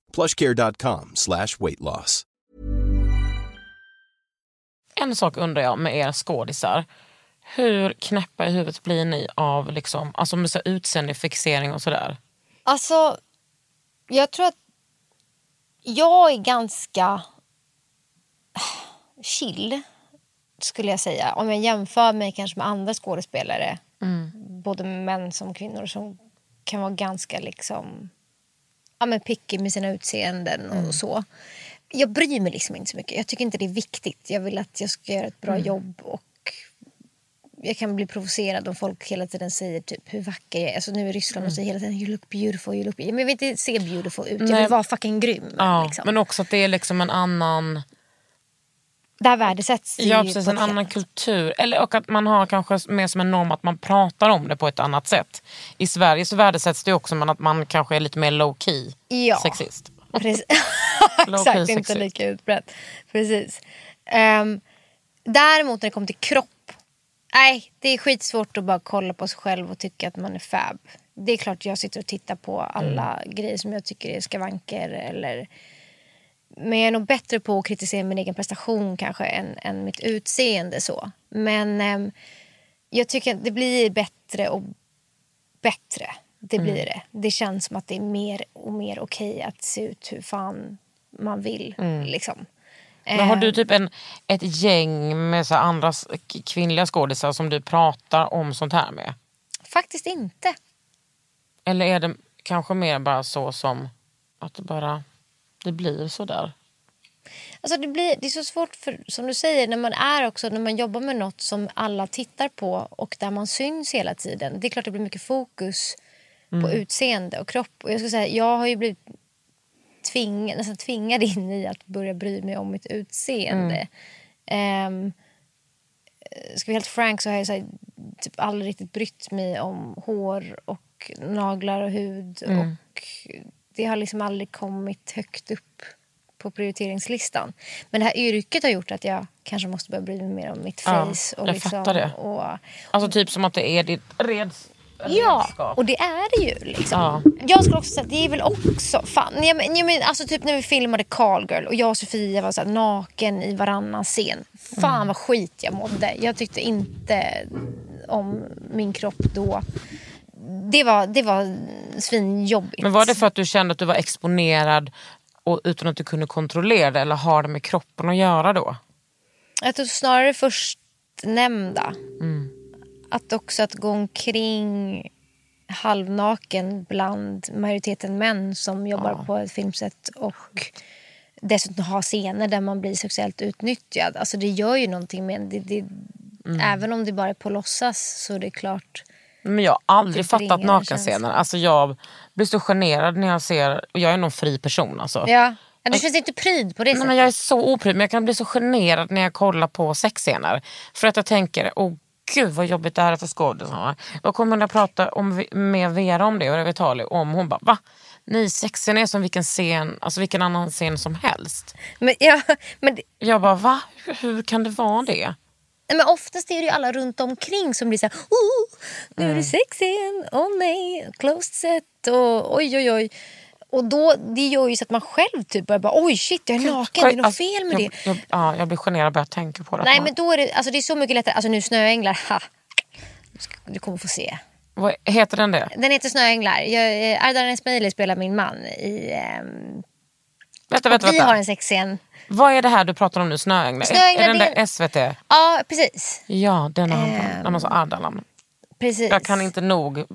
plushcare.com slash weight loss. En sak undrar jag med er skådisar. Hur knäppa i huvudet blir ni av liksom, alltså med så här utseendefixering och sådär? Alltså, jag tror att jag är ganska chill, skulle jag säga. Om jag jämför mig kanske med andra skådespelare, både män som kvinnor, som kan vara ganska liksom, ja, men picky med sina utseenden och så. Jag bryr mig liksom inte så mycket. Jag tycker inte det är viktigt. Jag vill att jag ska göra ett bra jobb och jag kan bli provocerad om folk hela tiden säger typ hur vacker jag är. Alltså nu i Ryssland och säger hela tiden you look beautiful, you look beautiful. Men jag vill inte se beautiful ut, jag Nej. vill vara fucking grym. Ja, liksom. Men också att det är liksom en annan, Där värdesätts det ja, precis, en annan annat- kultur. Eller, och att man har kanske mer som en norm att man pratar om det på ett annat sätt. I Sverige så värdesätts det också men att man kanske är lite mer low key Ja. sexist. Precis. Exakt, inte lika utbrett. Precis. Um, däremot när det kommer till kropp. Nej, det är skitsvårt att bara kolla på sig själv och tycka att man är fab. Det är klart jag sitter och tittar på alla grejer som jag tycker är skavanker eller men jag är nog bättre på att kritisera min egen prestation kanske än, än mitt utseende. så. Men ehm, jag tycker att det blir bättre och bättre. Det blir det. Det känns som att det är mer och mer okej att se ut hur fan man vill. Liksom. Men har Eh, du typ en, ett gäng med så andra kvinnliga skådisar som du pratar om sånt här med? Faktiskt inte. Eller är det kanske mer bara så som att det bara det blir så där? Alltså det, blir, det är så svårt, för, som du säger, när man är också när man jobbar med något som alla tittar på och där man syns hela tiden. Det är klart det blir mycket fokus på utseende och kropp. Och jag, ska säga, jag har ju blivit tving, nästan tvingad in i att börja bry mig om mitt utseende. Ehm, ska vi helt frank så har jag så här, typ aldrig riktigt brytt mig om hår och naglar och hud. Och det har liksom aldrig kommit högt upp på prioriteringslistan. Men det här yrket har gjort att jag kanske måste börja bry mig mer om mitt Ja, face. och jag liksom, fattar det. Och, Alltså typ som att det är ditt reds, Ja, och det är det ju. Liksom. Ja. Jag skulle också säga att det är väl också... Fan, jag men, jag men, alltså typ när vi filmade Call Girl och jag och Sofia var så här, naken i varannan scen. Fan Mm. vad skit jag mådde. Jag tyckte inte om min kropp då. Det var, det var svinjobbigt. Men var det för att du kände att du var exponerad och, utan att du kunde kontrollera det eller har det med kroppen att göra då? Jag tror snarare förstnämnda. Mm. Att också att gå omkring... halvnaken bland majoriteten män som jobbar på ett filmset och dessutom har scener där man blir sexuellt utnyttjad. Alltså det gör ju någonting med det, det, Mm. Även om det bara är på låtsas så är det klart. Men jag har aldrig Det fattat nakenscener. Alltså jag blir så generad när jag ser, och jag är nog en fri person alltså. Ja. Ja, du känns inte pryd på det Nej, sättet. men jag är så opryd men jag kan bli så generad när jag kollar på sexscener. För att jag tänker, åh gud vad jobbigt det här är för skådisarna. Då kommer jag prata om, med Vera om det och Revitali om hon bara va? Nej sexscen är som vilken scen, alltså vilken annan scen som helst. Men, ja, men, Jag bara va? Hur kan det vara det? Nej, men oftast är det ju alla runt omkring som blir så här, oh, nu Mm. är det sexscen, åh nej, closed set och oj oj oj. Och då, det gör ju så att man själv typ börjar bara, oj shit jag är naken, det är något Alltså, fel med jag, det. Jag, ja, jag blir generad bara jag tänker på det. Nej men då är det, alltså det är så mycket lättare, alltså nu snöänglar, ha. Du Du kommer få se. Vad heter den det? Den heter Snöänglar. Jag, eh, Ardalan Esmaili spelar min man i... ehm, Vänta, och vänta, vi har en sexscen. vad är det här du pratar om nu? Snöänglar? Snöänglar, är den det- där SVT? Ja, precis. Ja, den har han um, alltså Ardalan. precis. Jag kan inte nog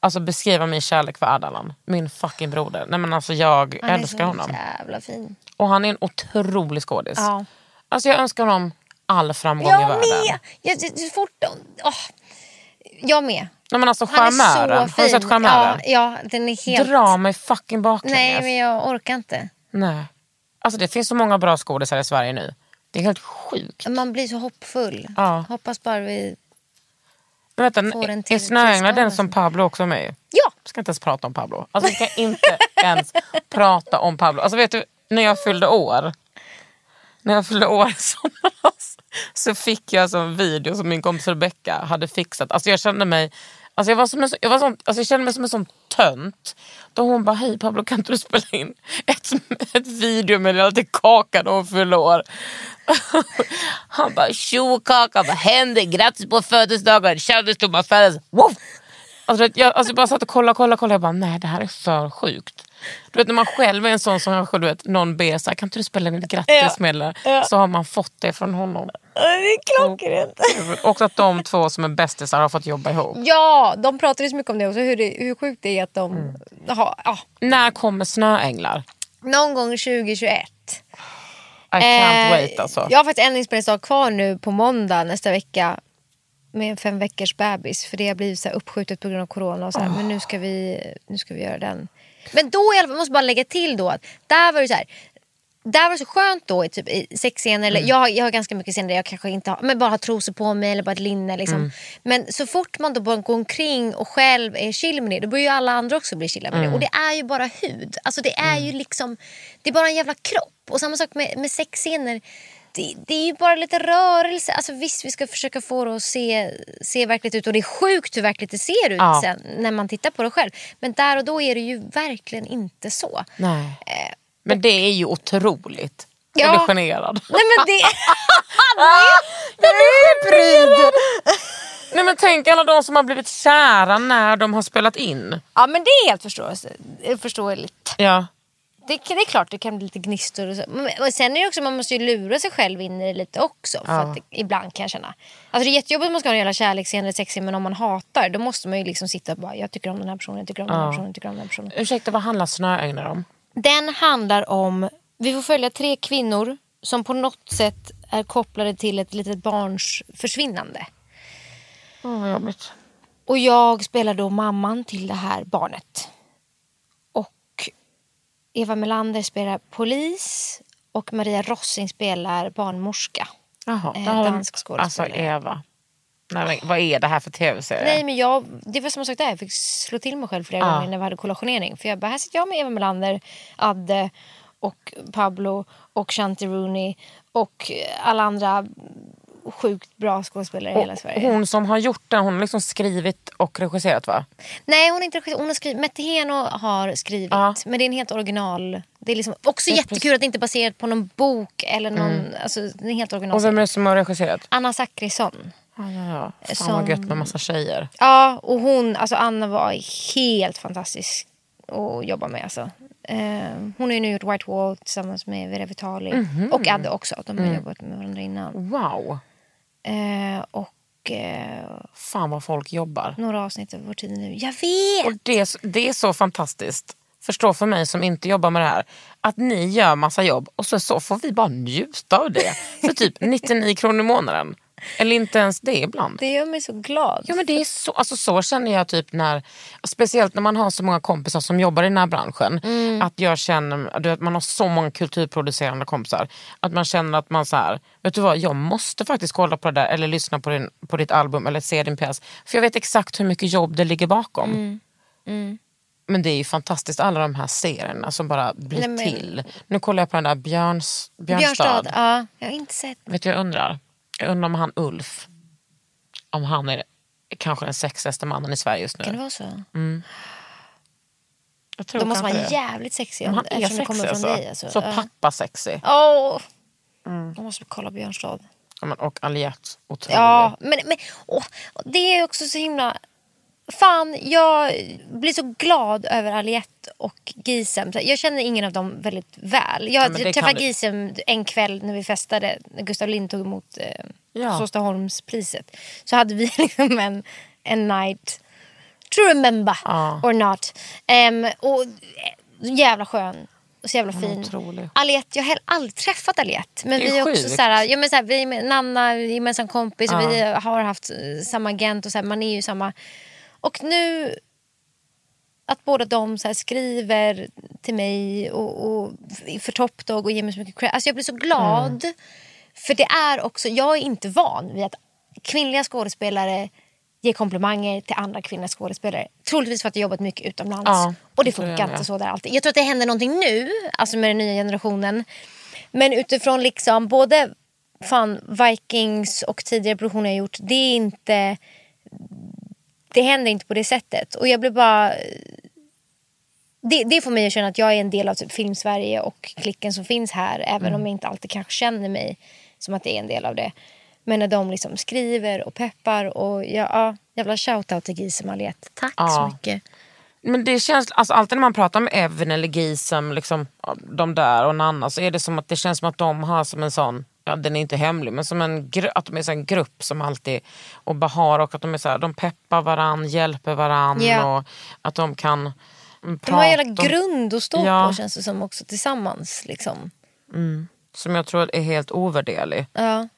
alltså, beskriva min kärlek för Ardalan. Min fucking broder. Nej, men alltså, jag Han är älskar så honom. jävla fin. Och han är en otrolig skådis. Ja. Alltså, jag önskar honom all framgång i Jag världen. med! Jag, så- så fort, åh. jag med. Nej, men alltså, Han är så charmören. Har fin. du sett charmören? Ja, ja, den är helt... Dra mig fucking baklänges. Nej, men jag orkar inte. Nej. Alltså, det finns så många bra skådisar i Sverige nu. Det är helt sjukt. Man blir så hoppfull. Ja. Hoppas bara vi... Men vänta, Får en är till Snöänglar den som Pablo också är med i? Ja! Jag ska inte ens prata om Pablo. Alltså, vi kan inte ens prata om Pablo. Alltså, vet du, när jag fyllde år när jag fyllde år i somras så fick jag alltså en video som min kompis Rebecca hade fixat. Alltså jag kände mig Alltså jag, var som en, jag, var som, alltså jag kände mig som en sån tönt. Då hon bara, hej Pablo kan inte du spela in ett, ett video med lite kaka när hon fyller år. Han bara, tjo kaka, vad händer? Grattis på födelsedagen, kändis to my Alltså, jag, alltså jag bara satt och kollade, kollade, kollade. Jag bara, nej det här är för sjukt. Du vet när man själv är en sån som kanske du vet, någon ber så här, kan inte du spela in ett grattismeddelande? Så har man fått det från honom. Det är klockrent. Och att de två som är bästisar har fått jobba ihop. Ja, de pratar ju så mycket om det också. Hur, det, hur sjukt det är att de Mm. har... Ja, När kommer Snöänglar? någon gång 2021. I can't Eh, wait alltså. Jag har faktiskt en inspelningsdag kvar nu på måndag nästa vecka med en fem veckors bebis. För det har blivit så uppskjutet på grund av corona. Och så här. Men nu ska, vi, nu ska vi göra den. Men då i alla fall, måste jag bara lägga till då att där var det så här. Där var det så skönt då i, typ, i sexscener. Eller, jag, har- jag har ganska mycket scener där jag kanske inte har, men bara har trosor på mig eller bara ett linne. Liksom. Men så fort man då bara går omkring och själv är chill med det, då börjar ju alla andra också bli chilla med det. Och det är ju bara hud. Alltså det är ju liksom, det är bara en jävla kropp. Och samma sak med, med sexscener. Det, det är ju bara lite rörelse. Alltså visst, vi ska försöka få det att se, se verkligt ut. Och det är sjukt hur verkligt det ser ut Ja. sen när man tittar på det själv. Men där och då är det ju verkligen inte så. Nej. Eh, Men det är ju otroligt. Ja. Jag blir generad. Nej men det... Jag blir pryd. Nej men tänk alla de som har blivit kära när de har spelat in. Ja men det är helt förståelse- förståeligt. Ja. Det, det är klart det kan bli lite gnistor och så. Men, sen är det också, man måste ju lura sig själv in i det lite också. För Ja. att det, ibland kan jag känna. Alltså det är jättejobbigt om man ska ha en jävla kärleksscen eller sexscen men om man hatar då måste man ju liksom sitta och bara jag tycker om den här personen, jag tycker om den här personen, jag tycker om den här personen. Ursäkta, vad handlar Snöänglar om? Den handlar om, vi får följa tre kvinnor som på något sätt är kopplade till ett litet barns försvinnande. Åh, vad jobbigt. Och jag spelar då mamman till det här barnet. Eva Melander spelar polis och Maria Rossing spelar barnmorska. Jaha, Eh, dansk Alltså skådespelare. Eva. Nej, men, vad är det här för tv-serie? Nej men jag, det var som sagt där, jag fick slå till mig själv flera Ja. gånger när vi hade kollationering. För jag bara, här sitter jag med Eva Melander, Adde och Pablo och Shanti Rooney och alla andra sjukt bra skådespelare i hela Sverige. hon som har gjort den, hon har liksom skrivit och regisserat va? Nej hon, är inte, regissör. hon har skrivit, Mette Heno har skrivit Ja. men det är en helt original. Det är liksom också Det är jättekul att det inte är baserat på någon bok eller någon, alltså det är helt original. Och vem är det som har regisserat? Anna Zackrisson. Ja, ja, ja. Fan Som- vad gött med massa tjejer. Ja och hon, alltså Anna var helt fantastisk att jobba med alltså. Eh, hon har ju nu gjort White Wall tillsammans med Vera Vitali Mhm. och Adde också. De Mm. har jobbat med varandra innan. Wow. Eh, och eh, Fan vad folk jobbar. några avsnitt av Vår tid nu. Jag vet! Och det, är så- det är så fantastiskt. Förstå för mig som inte jobbar med det här. Att ni gör massa jobb och så, så får vi bara njuta av det. För typ 99 kronor i månaden. Eller inte ens det ibland. Det gör mig så glad. Ja, men det är så, alltså så känner jag typ när, speciellt när man har så många kompisar som jobbar i den här branschen. Att jag känner, du vet, man har så många kulturproducerande kompisar. Att man känner att man så här, vet du vad, jag måste faktiskt kolla på det där eller lyssna på, din, på ditt album eller se din pjäs. För jag vet exakt hur mycket jobb det ligger bakom. Men det är ju fantastiskt alla de här serierna som bara blir Nej, men- till. Nu kollar jag på den där Björns, Björnstad. Björnstad, ja. Jag har inte sett. Vet du jag undrar? Jag undrar om han Ulf, om han är kanske den sexigaste mannen i Sverige just nu. Kan det vara så? Jag tror De måste vara det. jävligt om- han är det kommer sexig från alltså. dig. Alltså. Så Ja. pappa-sexig. Åh! Mm. Jag måste kolla Björnstad. Ja, men, och Aliette, otrolig. Ja, men, men åh, det är också så himla... Fan, jag blir så glad över Aliette och Gisem. Jag känner ingen av dem väldigt väl. Jag, kan träffade Gisem en kväll när vi festade. När Gustav Lind tog emot eh, Ja. Såstaholmspriset. Så hade vi liksom en, en night to remember Ja. or not. Em, och eh, jävla skön. Och så jävla fin. otrolig. Aliette, jag har aldrig träffat Aliette. Men är vi är också sjukt. så här, ja, men så här, vi är med Nanna, gemensam kompis, Ja. vi har haft eh, samma agent och så här, man är ju samma. Och nu att båda de så skriver till mig och, och för Top Dog och ger mig så mycket credit. Alltså jag blir så glad. Mm. För det är också, jag är inte van vid att kvinnliga skådespelare ger komplimanger till andra kvinnliga skådespelare. Troligtvis för att jag jobbat mycket utomlands. Ja, och det funkar inte så där alltid. Jag tror att det händer någonting nu, alltså med den nya generationen. Men utifrån liksom både fan, Vikings och tidigare produktioner jag gjort. Det är inte... Det händer inte på det sättet. Och jag blir bara... Det, det får mig att känna att jag är en del av typ Filmsverige och klicken som finns här. Även om jag inte alltid kanske känner mig som att jag är en del av det. Men när de liksom skriver och peppar och jag, ja, jävla shoutout till Gisem Aliette. Tack så Ja. mycket. Men det känns, alltså alltid när man pratar med Evan eller Gisem, liksom, ja, de där och Nanna, så är det som att det känns som att de har som en sån, ja den är inte hemlig, men som en, att de är så en grupp som alltid, och Bahar och att de är så här, de peppar varann, hjälper varann Ja. och att de kan mm, De har en jävla prata grund att stå Ja. på känns det som också tillsammans. Liksom. som jag tror är helt ovärderlig. Ja.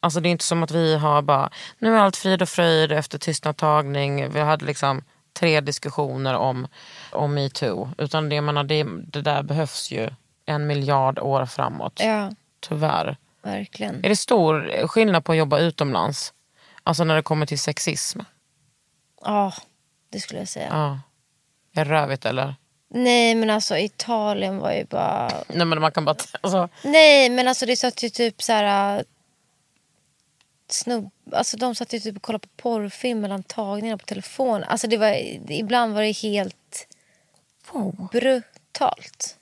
Alltså det är inte som att vi har bara, nu är allt frid och fröjd efter tystnadtagning. Vi hade liksom tre diskussioner om, om metoo. Utan det, menar, det, det där behövs ju en miljard år framåt. ja, Tyvärr. Verkligen. Är det stor skillnad på att jobba utomlands? Alltså när det kommer till sexism? Ja, det skulle jag säga. Ja. Är det rövigt eller? Nej men alltså Italien var ju bara... Nej men man kan bara... Alltså, Nej men alltså det satt ju typ så här... Snubb... Alltså de satt ju typ och kollade på porrfilm mellan tagningarna på telefon. Alltså det var... Ibland var det helt brutalt.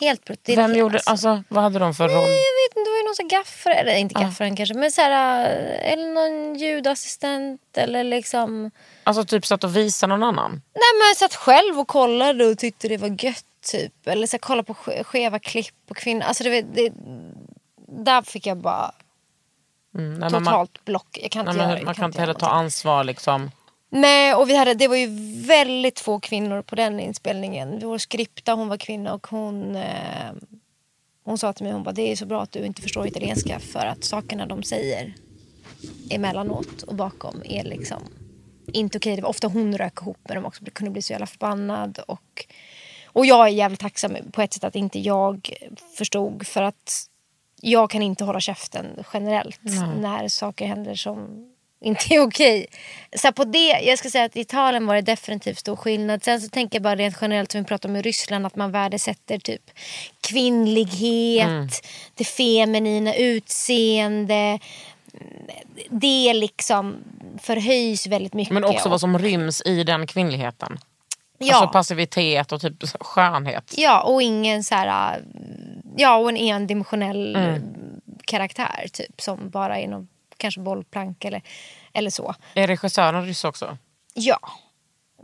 Helt brutalt. vem gjorde... Alltså, vad hade de för roll? Jag vet inte, det var ju någon gaffare, eller inte gaffaren kanske, men så här, äh, eller någon ljudassistent eller liksom... Alltså typ satt och visade någon annan? Nej men satt själv och kollade och tyckte det var gött typ. Eller så kolla på ske- skeva klipp på kvinnor. Alltså det, det, där fick jag bara Mm, nej, men man, totalt block. Jag kan nej, inte göra men, jag man kan inte göra heller ta ansvar liksom. Nej och vi hade, det var ju väldigt få kvinnor på den inspelningen. Vår skripta hon var kvinna och hon eh, hon sa till mig hon bara, det är så bra att du inte förstår italienska för att sakerna de säger emellanåt och bakom är liksom inte okej. Det var ofta hon rök ihop med dem också. Det kunde bli så jävla förbannad. Och, och jag är jävligt tacksam på ett sätt att inte jag förstod för att jag kan inte hålla käften generellt när saker händer som inte är okej. Så på det, jag ska säga att i Italien var det definitivt stor skillnad. Sen så tänker jag bara rent generellt som vi pratar om i Ryssland att man värdesätter typ kvinnlighet, det feminina utseende. Det liksom förhöjs väldigt mycket. Men också vad som ryms i den kvinnligheten. Ja. Alltså passivitet och typ skönhet. Ja, och ingen så här... Ja, och en endimensionell Mm. karaktär typ som bara är någon kanske bollplank eller, eller så. Är regissören ryss också? Ja,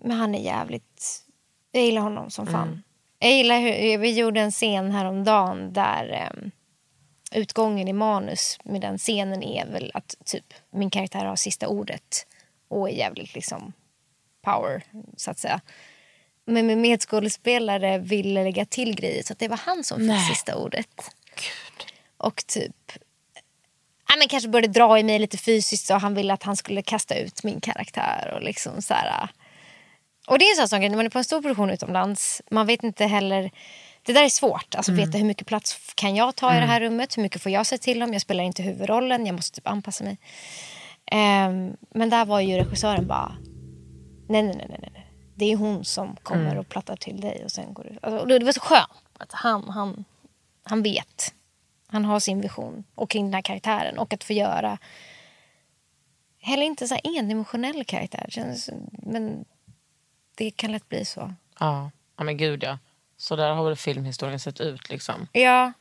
men han är jävligt... Jag gillar honom som fan. Mm. Jag gillar hur vi gjorde en scen häromdagen där ehm, utgången i manus med den scenen är väl att typ min karaktär har sista ordet och är jävligt liksom power, så att säga. Men min medskådespelare ville lägga till grejer så att det var han som fick Nej. sista ordet. Och typ ja, men kanske började dra i mig lite fysiskt och han ville att han skulle kasta ut min karaktär. Och liksom så här, och det är en sån sak, när man är på en stor produktion utomlands, man vet inte heller, det där är svårt, alltså veta hur mycket plats kan jag ta i det här rummet, hur mycket får jag säga till om, jag spelar inte huvudrollen, jag måste typ anpassa mig. Ehm, men där var ju regissören bara, nej nej nej nej, nej. det är hon som kommer och plattar till dig och sen går du. Alltså, det var så skönt att han, han, han vet, han har sin vision och kring den här karaktären och att få göra heller inte så endimensionell karaktär, känns, men det kan lätt bli så. Ja. ja, men gud ja. Så där har väl filmhistorien sett ut. liksom. Ja,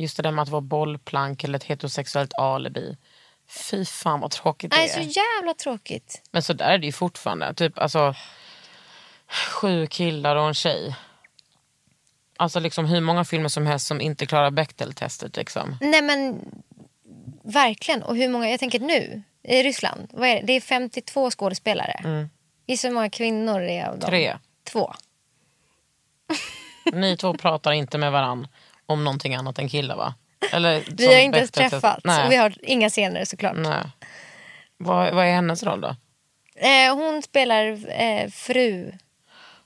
Just det där med att vara bollplank eller ett heterosexuellt alibi. Fy fan vad tråkigt det nej, är. så jävla tråkigt. Men så där är det ju fortfarande. Typ alltså sju killar och en tjej. Alltså liksom hur många filmer som helst som inte klarar Bechdel-testet. Liksom. Nej men verkligen. Och hur många, jag tänker nu i Ryssland, vad är det? det är 52 skådespelare. Gissa hur många kvinnor det är av dem? Tre. Två. Ni två pratar inte med varann om någonting annat än killar va? Eller, Vi har inte ens träffats Nej. och vi har inga scener såklart. Nej. Vad, vad är hennes roll då? Eh, hon spelar eh, fru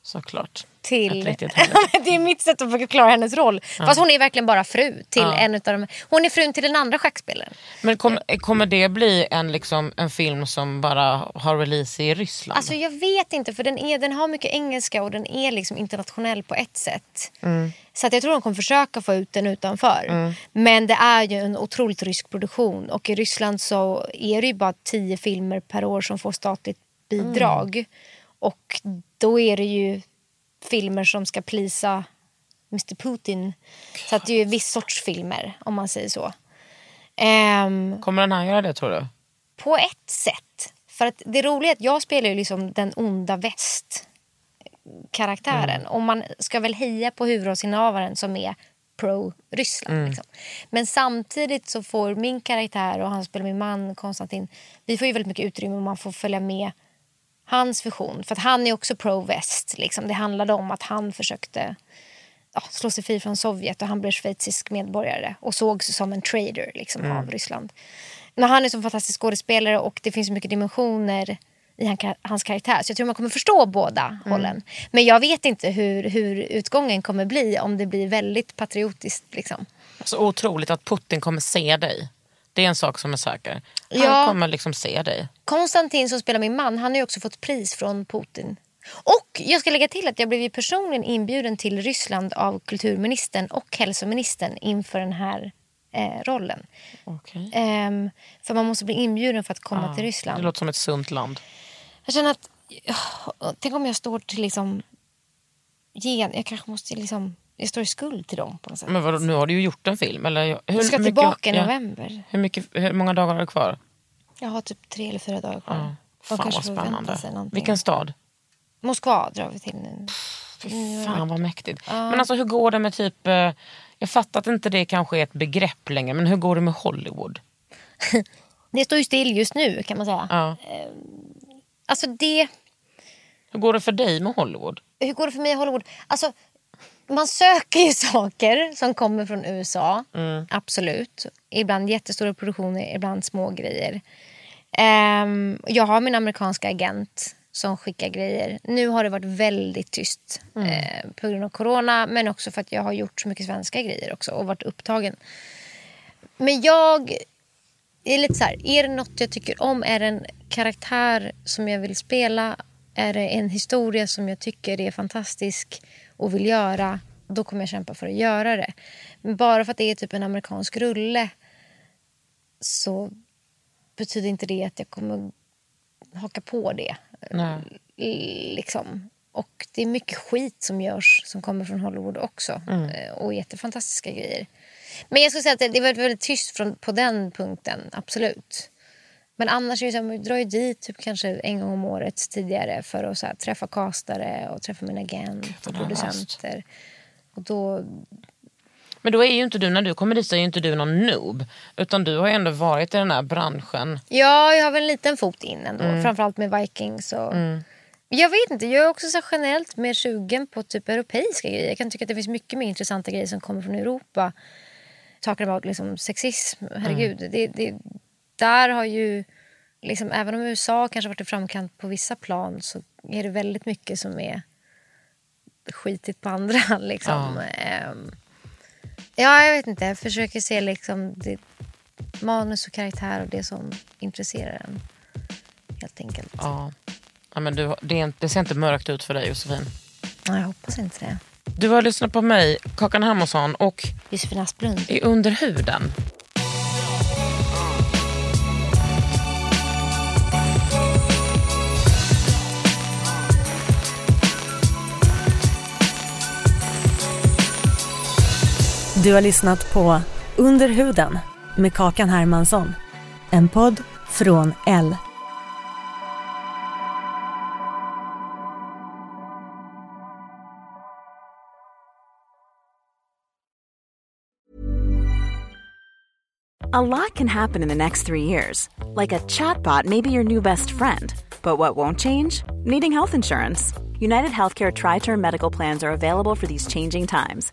Såklart. Till... Det är mitt sätt att förklara hennes roll. Fast hon är verkligen bara fru till en utav dem. Hon är frun till den andra schackspelaren. Men kom, kommer det bli en, liksom, en film som bara har release i Ryssland? Alltså jag vet inte för den, är, den har mycket engelska och den är liksom internationell på ett sätt. Så att jag tror de kommer försöka få ut den utanför. Men det är ju en otroligt rysk produktion och i Ryssland så är det ju bara tio filmer per år som får statligt bidrag. Och då är det ju filmer som ska plisa Mr Putin. Så att det är ju viss sorts filmer om man säger så. Ehm, Kommer den här göra det tror du? på ett sätt. För att det roliga är att jag spelar ju liksom den onda väst karaktären. Och man ska väl heja på huvudrollsinnehavaren som är pro-Ryssland. Liksom. Men samtidigt så får min karaktär och han spelar min man Konstantin, vi får ju väldigt mycket utrymme och man får följa med hans vision. För att han är också pro-väst. Liksom. Det handlade om att han försökte ja, slå sig fri från Sovjet och han blev schweizisk medborgare och sågs som en trader liksom, av Ryssland. Men han är så fantastisk skådespelare och det finns så mycket dimensioner i han, hans karaktär. Så jag tror man kommer förstå båda hållen. Men jag vet inte hur, hur utgången kommer bli om det blir väldigt patriotiskt. Liksom. Så otroligt att Putin kommer se dig. Det är en sak som är säker. Han Ja. kommer liksom se dig. Konstantin som spelar min man, han har ju också fått pris från Putin. Och jag ska lägga till att jag blev ju personligen inbjuden till Ryssland av kulturministern och hälsoministern inför den här eh, rollen. Okay. Ehm, för man måste bli inbjuden för att komma till Ryssland. Det låter som ett sunt land. Jag känner att, oh, tänk om jag står till liksom, gen, jag kanske måste liksom, jag står i skuld till dem på något sätt. Men vadå, nu har du ju gjort en film. Eller, hur, jag ska mycket- tillbaka i ja. november. Hur, mycket, hur många dagar har du kvar? Jag har typ tre eller fyra dagar kvar. De Fan kanske vad spännande. Vilken stad? Moskva drar vi till nu. Fy fan vad mäktigt. Men alltså hur går det med typ... eh, Jag fattar att inte det kanske är ett begrepp längre, men hur går det med Hollywood? Det står ju still just nu kan man säga. Ja. Alltså det, Hur går det för dig med Hollywood? hur går det för mig i Hollywood? Alltså, man söker ju saker som kommer från USA. Absolut. Ibland jättestora produktioner, ibland små grejer. Ehm, jag har min amerikanska agent som skickar grejer. Nu har det varit väldigt tyst eh, på grund av corona men också för att jag har gjort så mycket svenska grejer också och varit upptagen. Men jag är lite så här, är det något jag tycker om? Är det en karaktär som jag vill spela? Är det en historia som jag tycker är fantastisk och vill göra? Då kommer jag kämpa för att göra det. Men bara för att det är typ en amerikansk rulle så betyder inte det att jag kommer haka på det. Nej. Liksom. Och det är mycket skit som görs som kommer från Hollywood också. Eh, Och jättefantastiska grejer. Men jag skulle säga att det det var väldigt tyst från, på den punkten, absolut. Men annars är det så här, man drar ju dit typ kanske en gång om året tidigare för att här, träffa castare och träffa min agent och vad nervöst. producenter. Och då, Men då är ju inte du, när du kommer dit så är ju inte du någon noob. Utan du har ju ändå varit i den här branschen. Ja, jag har väl en liten fot in ändå. Mm. Framförallt med Vikings. Och... Jag vet inte, jag är också så generellt mer sugen på typ europeiska grejer. Jag kan tycka att det finns mycket mer intressanta grejer som kommer från Europa. Talking about liksom sexism, herregud. Mm. Det, det, där har ju, liksom, även om USA kanske varit i framkant på vissa plan så är det väldigt mycket som är skitigt på andra. Liksom. Ehm, ja, jag vet inte. Jag försöker se liksom det, manus och karaktär och det som intresserar en. Helt enkelt. Ja. Ja, men du, det, det ser inte mörkt ut för dig Josefin. Ja, jag hoppas inte det. Du har lyssnat på mig, Kakan Hermansson och Josefin Asplund. i Under huden. Du har lyssnat på Under huden med Kakan Hermansson. En podd från L. A lot can happen in the next three years. Like a chatbot may be your new best friend. But what won't change? Needing health insurance. United Healthcare Tri Term Medical Plans are available for these changing times.